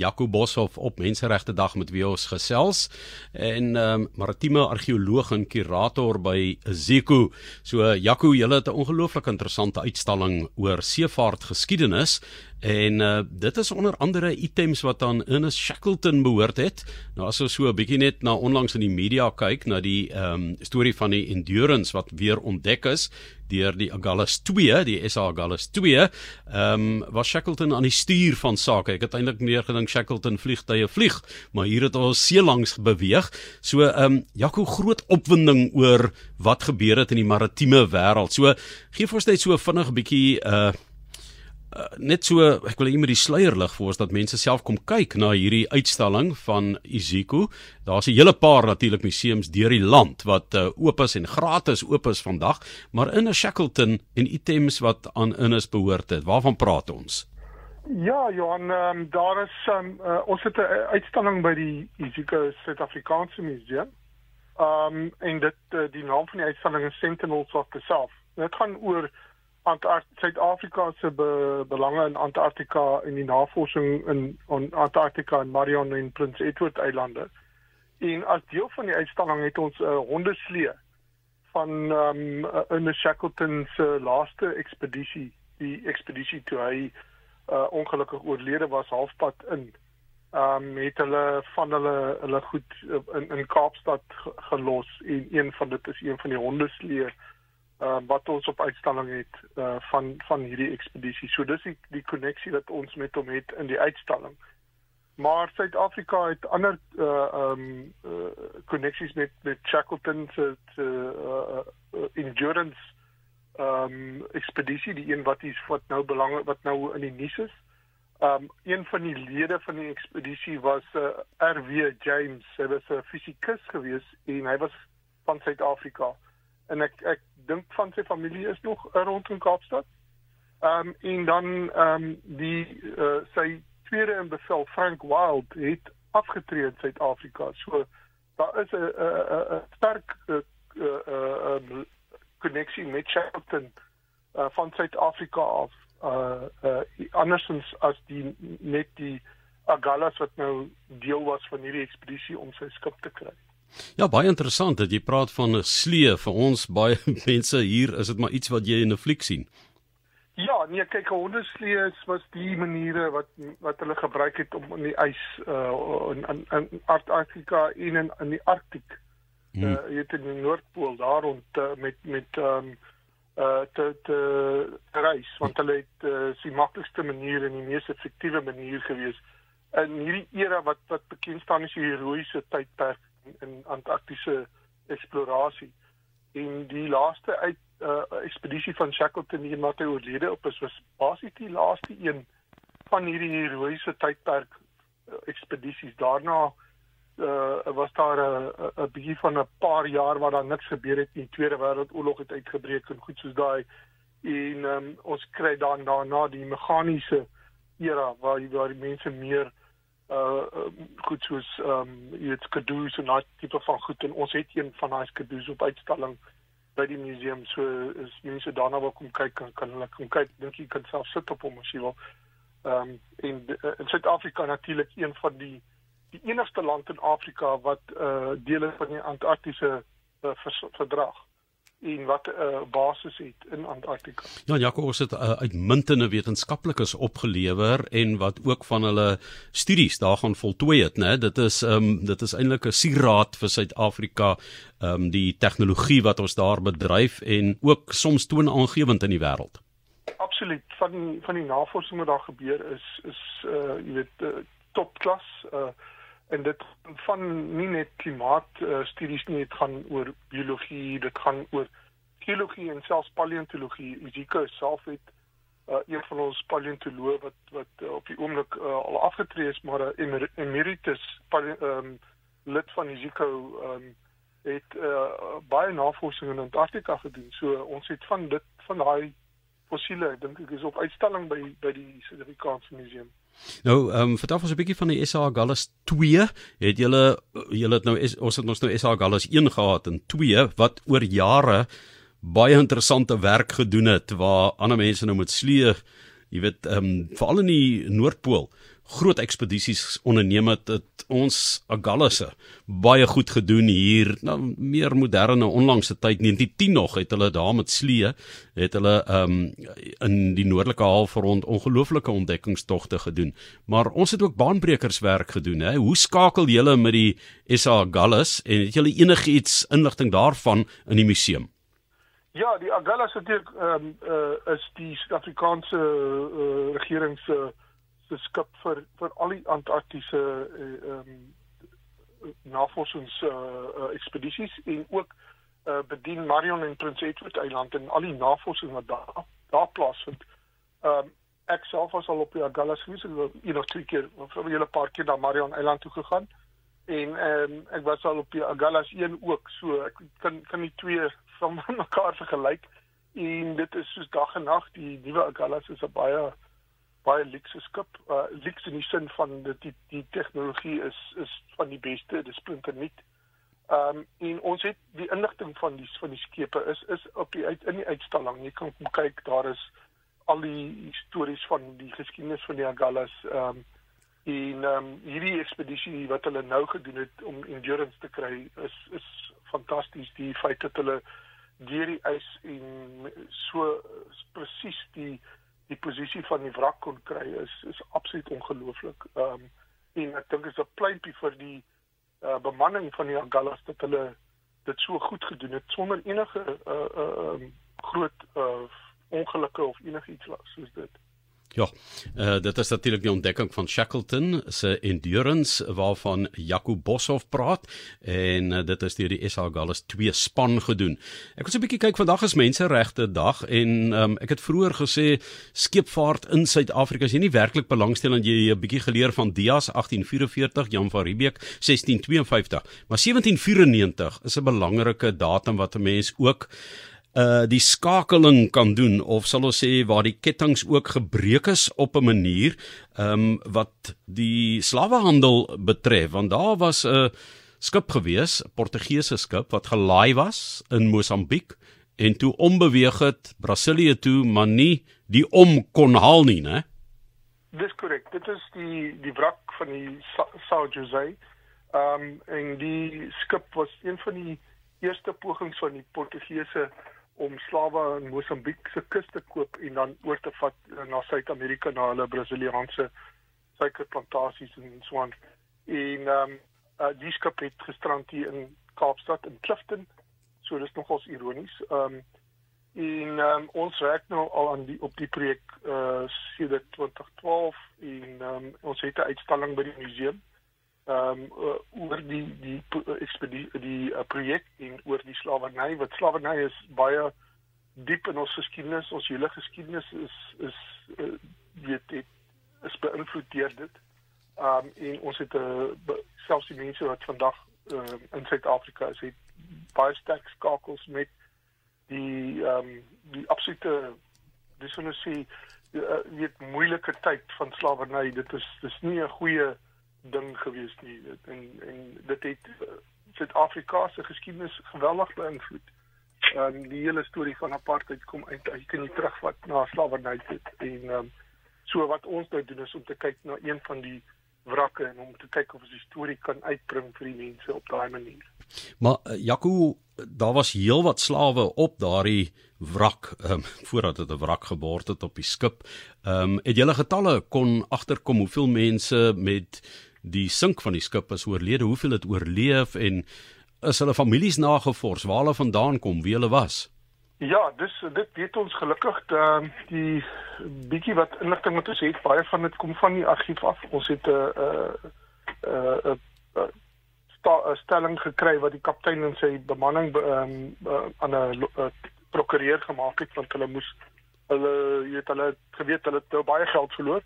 Jaco Boshoff op Menseregte Dag met wie ons gesels en ehm um, maritieme argeoloog en kurator by Zeko. So Jaco, jy het 'n ongelooflik interessante uitstalling oor seevaart geskiedenis En uh, dit is onder andere items wat aan Ernest Shackleton behoort het. Nou as ons so 'n bietjie net na onlangs in die media kyk na die ehm um, storie van die Endurance wat weer ontdek is deur die Agulhas 2, die SA Agulhas 2, ehm um, was Shackleton aan die stuur van sake. Ek het eintlik neergedink Shackleton vliegtye vlieg, maar hier het ons see langs beweeg. So ehm um, Jaco groot opwinding oor wat gebeur het in die maritieme wêreld. So gee vir ons net so vinnig 'n bietjie uh Uh, net so ek wil net met die sluier lig vir ons dat mense self kom kyk na hierdie uitstalling van Iziko. Daar's 'n hele paar natuurlik museums deur die land wat uh, oop is en gratis oop is vandag, maar in 'n Shackleton en items wat aan Innis behoort het. Waarvan praat ons? Ja, Johan, um, daar is um, uh, ons het 'n uitstalling by die Iziko Suid-Afrikaanse Museum. Ehm um, en dit uh, die naam van die uitstalling is Sentinels of the South. Dit gaan oor Suid-Afrika se be, belange in Antarktika en die navorsing in Antarktika en Marion en Prince Edward Eilande. En as deel van die uitstalling het ons 'n uh, hondeslee van ehm um, in die Shackleton se laaste ekspedisie, die ekspedisie toe hy uh, ongelukkig oorlede was halfpad in. Ehm um, het hulle van hulle hulle goed in in Kaapstad gelos en een van dit is een van die hondeslee uh, wat ons op uitstalling het uh, van van hierdie ekspedisie. So dis die die koneksie wat ons met hom het in die uitstalling. Maar Suid-Afrika het ander uh um uh koneksies met met Shackleton se se uh, uh endurance um ekspedisie, die een wat is wat nou belang wat nou in die nuus is. Um een van die lede van die ekspedisie was uh, RW James. Hy was 'n fisikus gewees en hy was van Suid-Afrika. En ek ek dink van sy familie is nog rondom Kaapstad. Ehm um, en dan ehm um, die uh, sy tweede in bevel Frank Wild het afgetree in Suid-Afrika. So daar is 'n 'n 'n sterk 'n 'n koneksie met Shackleton uh, van Suid-Afrika af. Uh, uh andersins as die net die Agallas wat nou deel was van hierdie ekspedisie om sy skip te kry. Ja, baie interessant dat jy praat van 'n slee vir ons baie mense hier is dit maar iets wat jy in 'n fliek sien. Ja, nee, kyk, hondeslee was die maniere wat wat hulle gebruik het om in die ys uh in in, in Antarktika en in in die Arktiek. Hmm. Uh jy het in die Noordpool daar rond uh, met met um uh te te reis want hulle het uh, die maklikste manier en die mees effektiewe manier gewees in hierdie era wat wat bekend staan as die heroïese tydperk in Antarktiese eksplorasie. En die laaste uit uh, ekspedisie van Shackleton wat hy oorlede op is was basies die laaste een van hierdie heroïese tydperk uh, ekspedisies. Daarna uh, was daar 'n uh, 'n bietjie van 'n paar jaar waar daar niks gebeur het nie. Die Tweede Wêreldoorlog het uitgebreek en goed soos daai en um, ons kry dan daarna die meganiese era waar waar die mense meer uh goed soos ehm um, jy weet skadoes en daai tipe van goed. En ons het een van daai skadoes op uitstalling by die museum. So is mense daarna wil kom kyk kan kan hulle kom kyk. Dink jy kan self sit op hom as jy wil. Ehm um, en uh, in Suid-Afrika natuurlik een van die die enigste land in Afrika wat uh deel is van die Antarktiese uh, verdrag en wat 'n uh, basis het in Antarktika. Ja, Jaco het uh, uitmuntende wetenskaplikes opgelewer en wat ook van hulle studies daar gaan voltooi het, né? Dit is ehm um, dit is eintlik 'n sieraad vir Suid-Afrika, ehm um, die tegnologie wat ons daar bedryf en ook soms toonaangewend in die wêreld. Absoluut. Van van die navorsing wat daar gebeur is is uh jy weet uh, topklas uh en dit van nie net klimaat uh, studies nie dit gaan oor biologie dit gaan oor geologie en selfs paleontologie. Izika self het uh, een van ons paleontoloë wat wat uh, op die oomblik uh, al afgetree is maar 'n emer emeritus um, lid van Izika um, het uh, baie navorsing in Antarktika gedoen. So ons het van dit van daai fossiele dink ek is op uitstalling by by die Suid-Afrikaanse museum. Nou, ehm um, vertel ons 'n bietjie van die SA Gallus 2. Het julle julle het nou ons het ons nou SA Gallus 1 gehad en 2 wat oor jare baie interessante werk gedoen het waar ander mense nou met slee, jy weet, ehm um, veral in die Noordpool groot ekspedisies onderneem het, het ons Agallisse baie goed gedoen hier. Nou meer moderne onlangse tyd 1910 nog het hulle daar met slee het hulle um in die noordelike halfrond ongelooflike ontdekkingstogte gedoen. Maar ons het ook baanbrekerswerk gedoen, hè. Hoe skakel julle met die SA Agullas en het julle enigiets inligting daarvan in die museum? Ja, die Agullas natuurlik ehm um, uh, is die Suid-Afrikaanse uh, regering se se skip vir vir al die Antarktiese ehm uh, um, navorsings uh, uh, ekspedisies en ook uh, bedien Marion en Prince Edward Eiland en al die navorsing wat daar daar plaasvind. Ehm um, ek self was al op die Agulhas gewees, ek het eendag twee keer of vir hele paar keer na Marion Eiland toe gegaan. En ehm um, ek was al op die Agulhas 1 ook, so ek kan kan die twee van mekaar vergelyk. En dit is soos dag en nag, die nuwe Agulhas is 'n baie baie luxe skip. Uh luxe in die sin van dat die die tegnologie is is van die beste, dis splinternuut. Ehm um, en ons het die inligting van die van die skepe is is op die uit in die uitstalling. Jy kan kyk, daar is al die stories van die geskiedenis van die Agallas ehm um, en ehm um, hierdie ekspedisie wat hulle nou gedoen het om endurance te kry is is fantasties. Die feit dat hulle deur die ys en so presies die die posisie van die wrak kon kry is is absoluut ongelooflik. Ehm um, en ek dink dit is 'n pleintjie vir die uh, bemanning van die Agallas dat hulle dit so goed gedoen het sonder enige uh, uh, groot uh, ongelukke of enigiets soos dit. Ja, uh, dit is natuurlik die ontdekking van Shackleton se endurance waarvan Jaco Boshoff praat en uh, dit is deur die SA Gallus 2 span gedoen. Ek wil so 'n bietjie kyk vandag is menseregte dag en um, ek het vroeër gesê skeepvaart in Suid-Afrika is nie werklik belangstel en jy 'n bietjie geleer van Dias 1844, Jan van Riebeeck 1652, maar 1794 is 'n belangrike datum wat 'n mens ook uh die skakeling kan doen of sal ons sê waar die kettinge ook gebreek is op 'n manier um wat die slawehandel betref want daar was 'n skip gewees, 'n Portugese skip wat gelaai was in Mosambiek en toe ombeweeg het Brasilië toe maar nie die om kon haal nie, né? Dis korrek. Dit is die die wrak van die São José. Um en die skip was een van die eerste pogings van die Portugese om slawe in Mosambiek se kus te koop en dan oor te vat na Suid-Amerika na hulle Brasiliaanse suikerplantasies en so aan. En ehm um, uh, die skip het gestrand hier in Kaapstad in Clifton. So dis nogals ironies. Ehm um, en um, ons werk nou al aan die op die projek uh sedert 2012 en um, ons het 'n uitstalling by die museum ehm um, uh, oor die die ekspedisie die uh, projek en oor die slawerny wat slawerny is baie diep in ons geskiedenis ons hele geskiedenis is is uh, weet dit is beïnvloed deur dit. Ehm um, en ons het 'n uh, selfs die mense wat vandag uh, in Suid-Afrika is het baie sterk skakels met die ehm um, die absolute dis hoe ons sê uh, weet moeilike tyd van slawerny dit is dis nie 'n goeie ding gewees nie en en dit het uh, Suid-Afrika se geskiedenis geweldig beïnvloed. Ehm um, die hele storie van apartheid kom uit as jy kan nie terugvat na slawerny dit en ehm um, so wat ons nou doen is om te kyk na een van die wrakke en om te kyk of ons die storie kan uitbring vir die mense op daai manier. Maar uh, Jaco, daar was heelwat slawe op daardie wrak um, voordat dit 'n wrak geword het op die skip. Ehm um, het julle getalle kon agterkom hoeveel mense met die sink van die skip is oorlede, hoeveel het oorleef en is hulle families nagevors waar hulle vandaan kom, wie hulle was? Ja, dis dit weet ons gelukkig dat die bietjie wat inligting wat ons het, baie van dit kom van die argief af. Ons het 'n 'n 'n stelling gekry wat die kaptein en sy bemanning um, uh, aan 'n prokureur gemaak het want hulle moes hulle jy weet hulle geweet hulle het nou baie geld verloor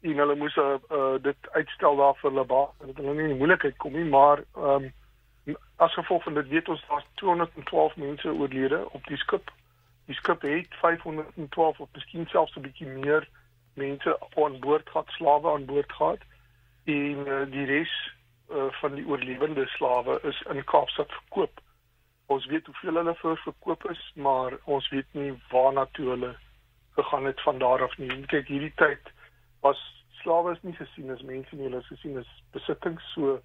en hulle moes uh, uh, dit uitstel daar vir hulle baas dat hulle nie in die moeilikheid kom nie maar um, as gevolg van dit weet ons daar's 212 mense oorlede op die skip. Die skip het 512 of miskien selfs 'n bietjie meer mense aan boord gehad slawe aan boord gehad. En uh, die res uh, van die oorlewende slawe is in Kaapstad verkoop. Ons weet hoeveel hulle vir verkoop is maar ons weet nie waarna toe hulle gegaan het van daar af nie. Kyk hierdie tyd was slawe is nie gesien as mense nie, hulle is gesien as besittings. So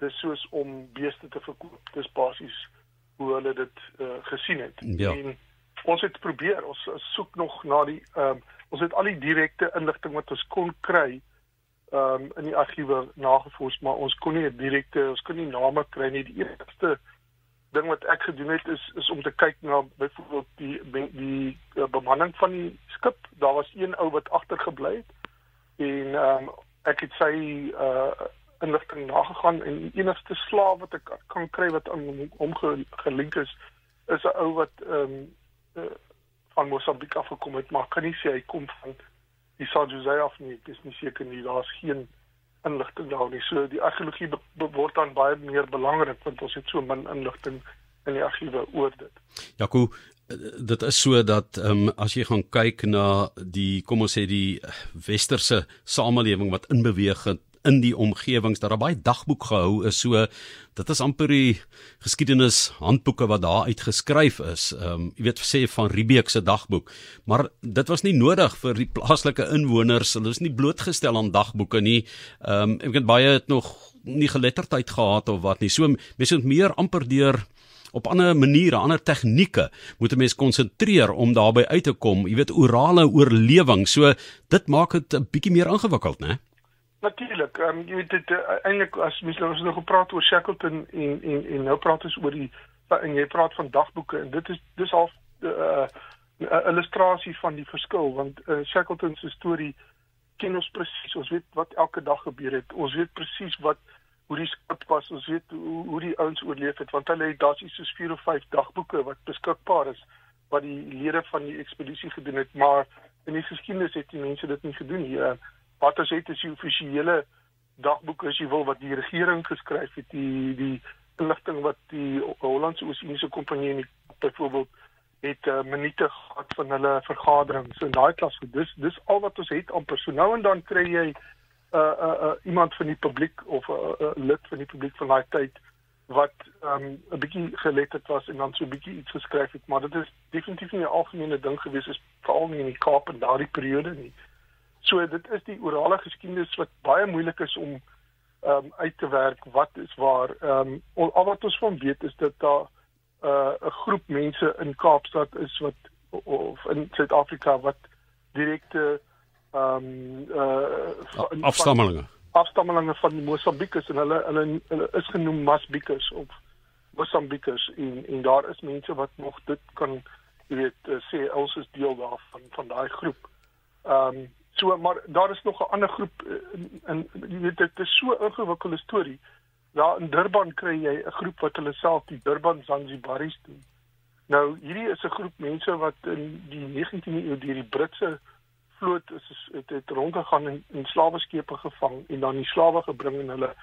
dis soos om beeste te verkoop. Dis basies hoe hulle dit uh, gesien het. Ja. En ons het probeer, ons soek nog na die ehm um, ons het al die direkte inligting wat ons kon kry ehm um, in die argiewe nagevors, maar ons kon nie direkte, ons kon nie name kry nie. Die eerste ding wat ek gedoen het is is om te kyk na byvoorbeeld die die, die uh, bemanning van die skip. Daar was een ou wat agtergebly het en ehm um, ek het sy uh inligting nagegaan en die enigste slaaf wat ek kan kry wat aan hom gelink is is 'n ou wat ehm um, uh, van Mosambik af gekom het, maar kan nie sê hy kom van die San Jose af nie. Ek is nie seker nie. Daar's geen inligting daar nie. So die argeologie word dan baie meer belangrik want ons het so min inligting in die argiewe oor dit. Jaco, dit is so dat ehm um, as jy gaan kyk na die kom ons sê die westerse samelewing wat in beweeg het in die omgewings dat daar baie dagboek gehou is so dit is amper die geskiedenis handboeke wat daar uitgeskryf is. Ehm um, jy weet sê van Riebeeck se dagboek, maar dit was nie nodig vir die plaaslike inwoners. Hulle is nie blootgestel aan dagboeke nie. Ehm um, ek weet baie het nog nie geletterdheid gehad of wat nie. So mense moet meer amper deur op ander maniere, ander tegnieke moet 'n mens konsentreer om daarby uit te kom. Jy weet orale oorlewing. So dit maak dit 'n bietjie meer ingewikkeld, né? Natuurlik. Ehm um, jy weet dit uh, eintlik as mens nou ons nog gepraat oor Shackleton en en en nou praat ons oor die en jy praat van dagboeke en dit is dis half 'n uh, uh, illustrasie van die verskil want uh, Shackleton se storie ken ons presies. Ons weet wat elke dag gebeur het. Ons weet presies wat hoe die skip was. Ons weet hoe hoe die ouens oorleef het want hulle het daar's iets soos 4 of 5 dagboeke wat beskikbaar is wat die lede van die ekspedisie gedoen het, maar in die geskiedenis het die mense dit nie gedoen nie. Uh, wat as dit is die offisiële dagboek as jy wil wat die regering geskryf het die die inligting wat die Hollandse Oos-Indiese Kompanjie en byvoorbeeld het uh, minute gehad van hulle vergaderings in daai klas dis dis al wat ons het aan personeel en dan kry jy uh, uh, uh, iemand van die publiek of 'n uh, uh, lid van die publiek van daai tyd wat 'n um, bietjie geletterd was en dan so 'n bietjie iets geskryf het maar dit is definitief nie 'n algemene ding gewees is veral nie in die Kaap in daardie periode nie So dit is die orale geskiedenis wat baie moeilik is om um, uit te werk wat is waar. Um, al wat ons van weet is dat daar uh, 'n uh, groep mense in Kaapstad is wat of in Suid-Afrika wat direkte ehm um, uh, afstammelinge afstammelinge van Mosambikus en hulle hulle hulle is genoem Masbikus of Mosambikers en en daar is mense wat nog dit kan jy weet uh, sê ons is deel daarvan van daai groep. Ehm um, So maar daar is nog 'n ander groep in jy weet dit is so 'n ingewikkelde storie. Daar in Durban kry jy 'n groep wat hulle self die Durban Zanzibaris doen. Nou hierdie is 'n groep mense wat in die 19de eeu deur die Britse vloot is het, het rondgegaan en in slaweskepe gevang en dan die slawe gebring en hulle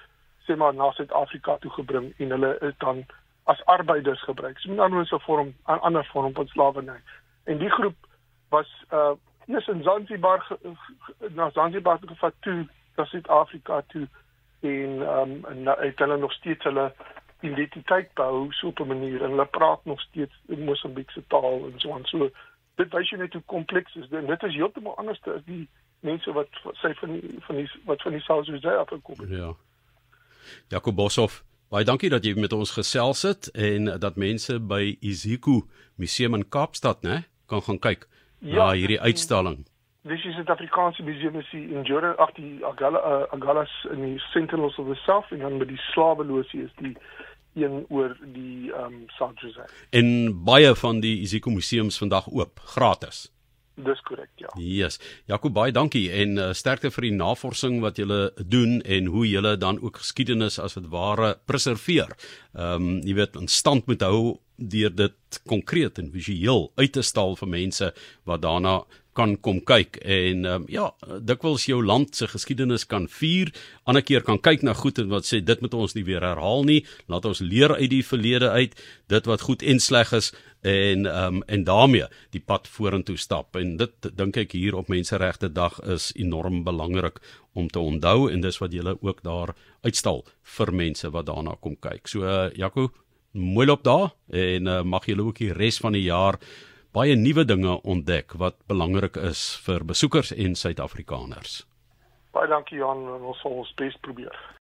sê maar na Suid-Afrika toe gebring en hulle is dan as arbeiders gebruik. So 'n ander vorm 'n ander vorm van slawerny. En die groep was uh eers in Zanzibar na Zanzibar gevat toe na Suid-Afrika toe en ehm um, en het hulle nog steeds hulle identiteit behou so op 'n manier en hulle praat nog steeds Mosambiekse taal en so aan so dit wys jy net hoe kompleks is. Dit dit is heeltemal anders as die mense wat sê van die, van die wat van die South Sudan afgekom het. Ja. Jakob Boshoff baie dankie dat jy met ons gesels het en dat mense by Isiku Museum in Kaapstad nê kan gaan kyk ja, na hierdie uitstalling. Dis is die Afrikaanse Museum is in Jura ag die Agala uh, Agalas in die Sentinels of the South en dan met die slaweloosie is die een oor die ehm um, Sanchez. En baie van die Isiko museums vandag oop, gratis. Dis korrek, ja. Yes. Jakob baie dankie en uh, sterkte vir die navorsing wat julle doen en hoe julle dan ook geskiedenis as dit ware preserveer. Ehm um, jy weet in stand moet hou deur dit konkreet en visueel uit te stal vir mense wat daarna kan kom kyk en um, ja, dikwels jou land se geskiedenis kan vier, ander keer kan kyk na goed en wat sê dit moet ons nie weer herhaal nie. Laat ons leer uit die verlede uit, dit wat goed en sleg is en um, en daarmee die pad vorentoe stap. En dit dink ek hier op Menseregte Dag is enorm belangrik om te onthou en dis wat julle ook daar uitstal vir mense wat daarna kom kyk. So uh, Jaco, mooi loop daar en uh, mag julle ook die res van die jaar baie nuwe dinge ontdek wat belangrik is vir besoekers en Suid-Afrikaners. Baie dankie Johan, ons sal ons bes probeer.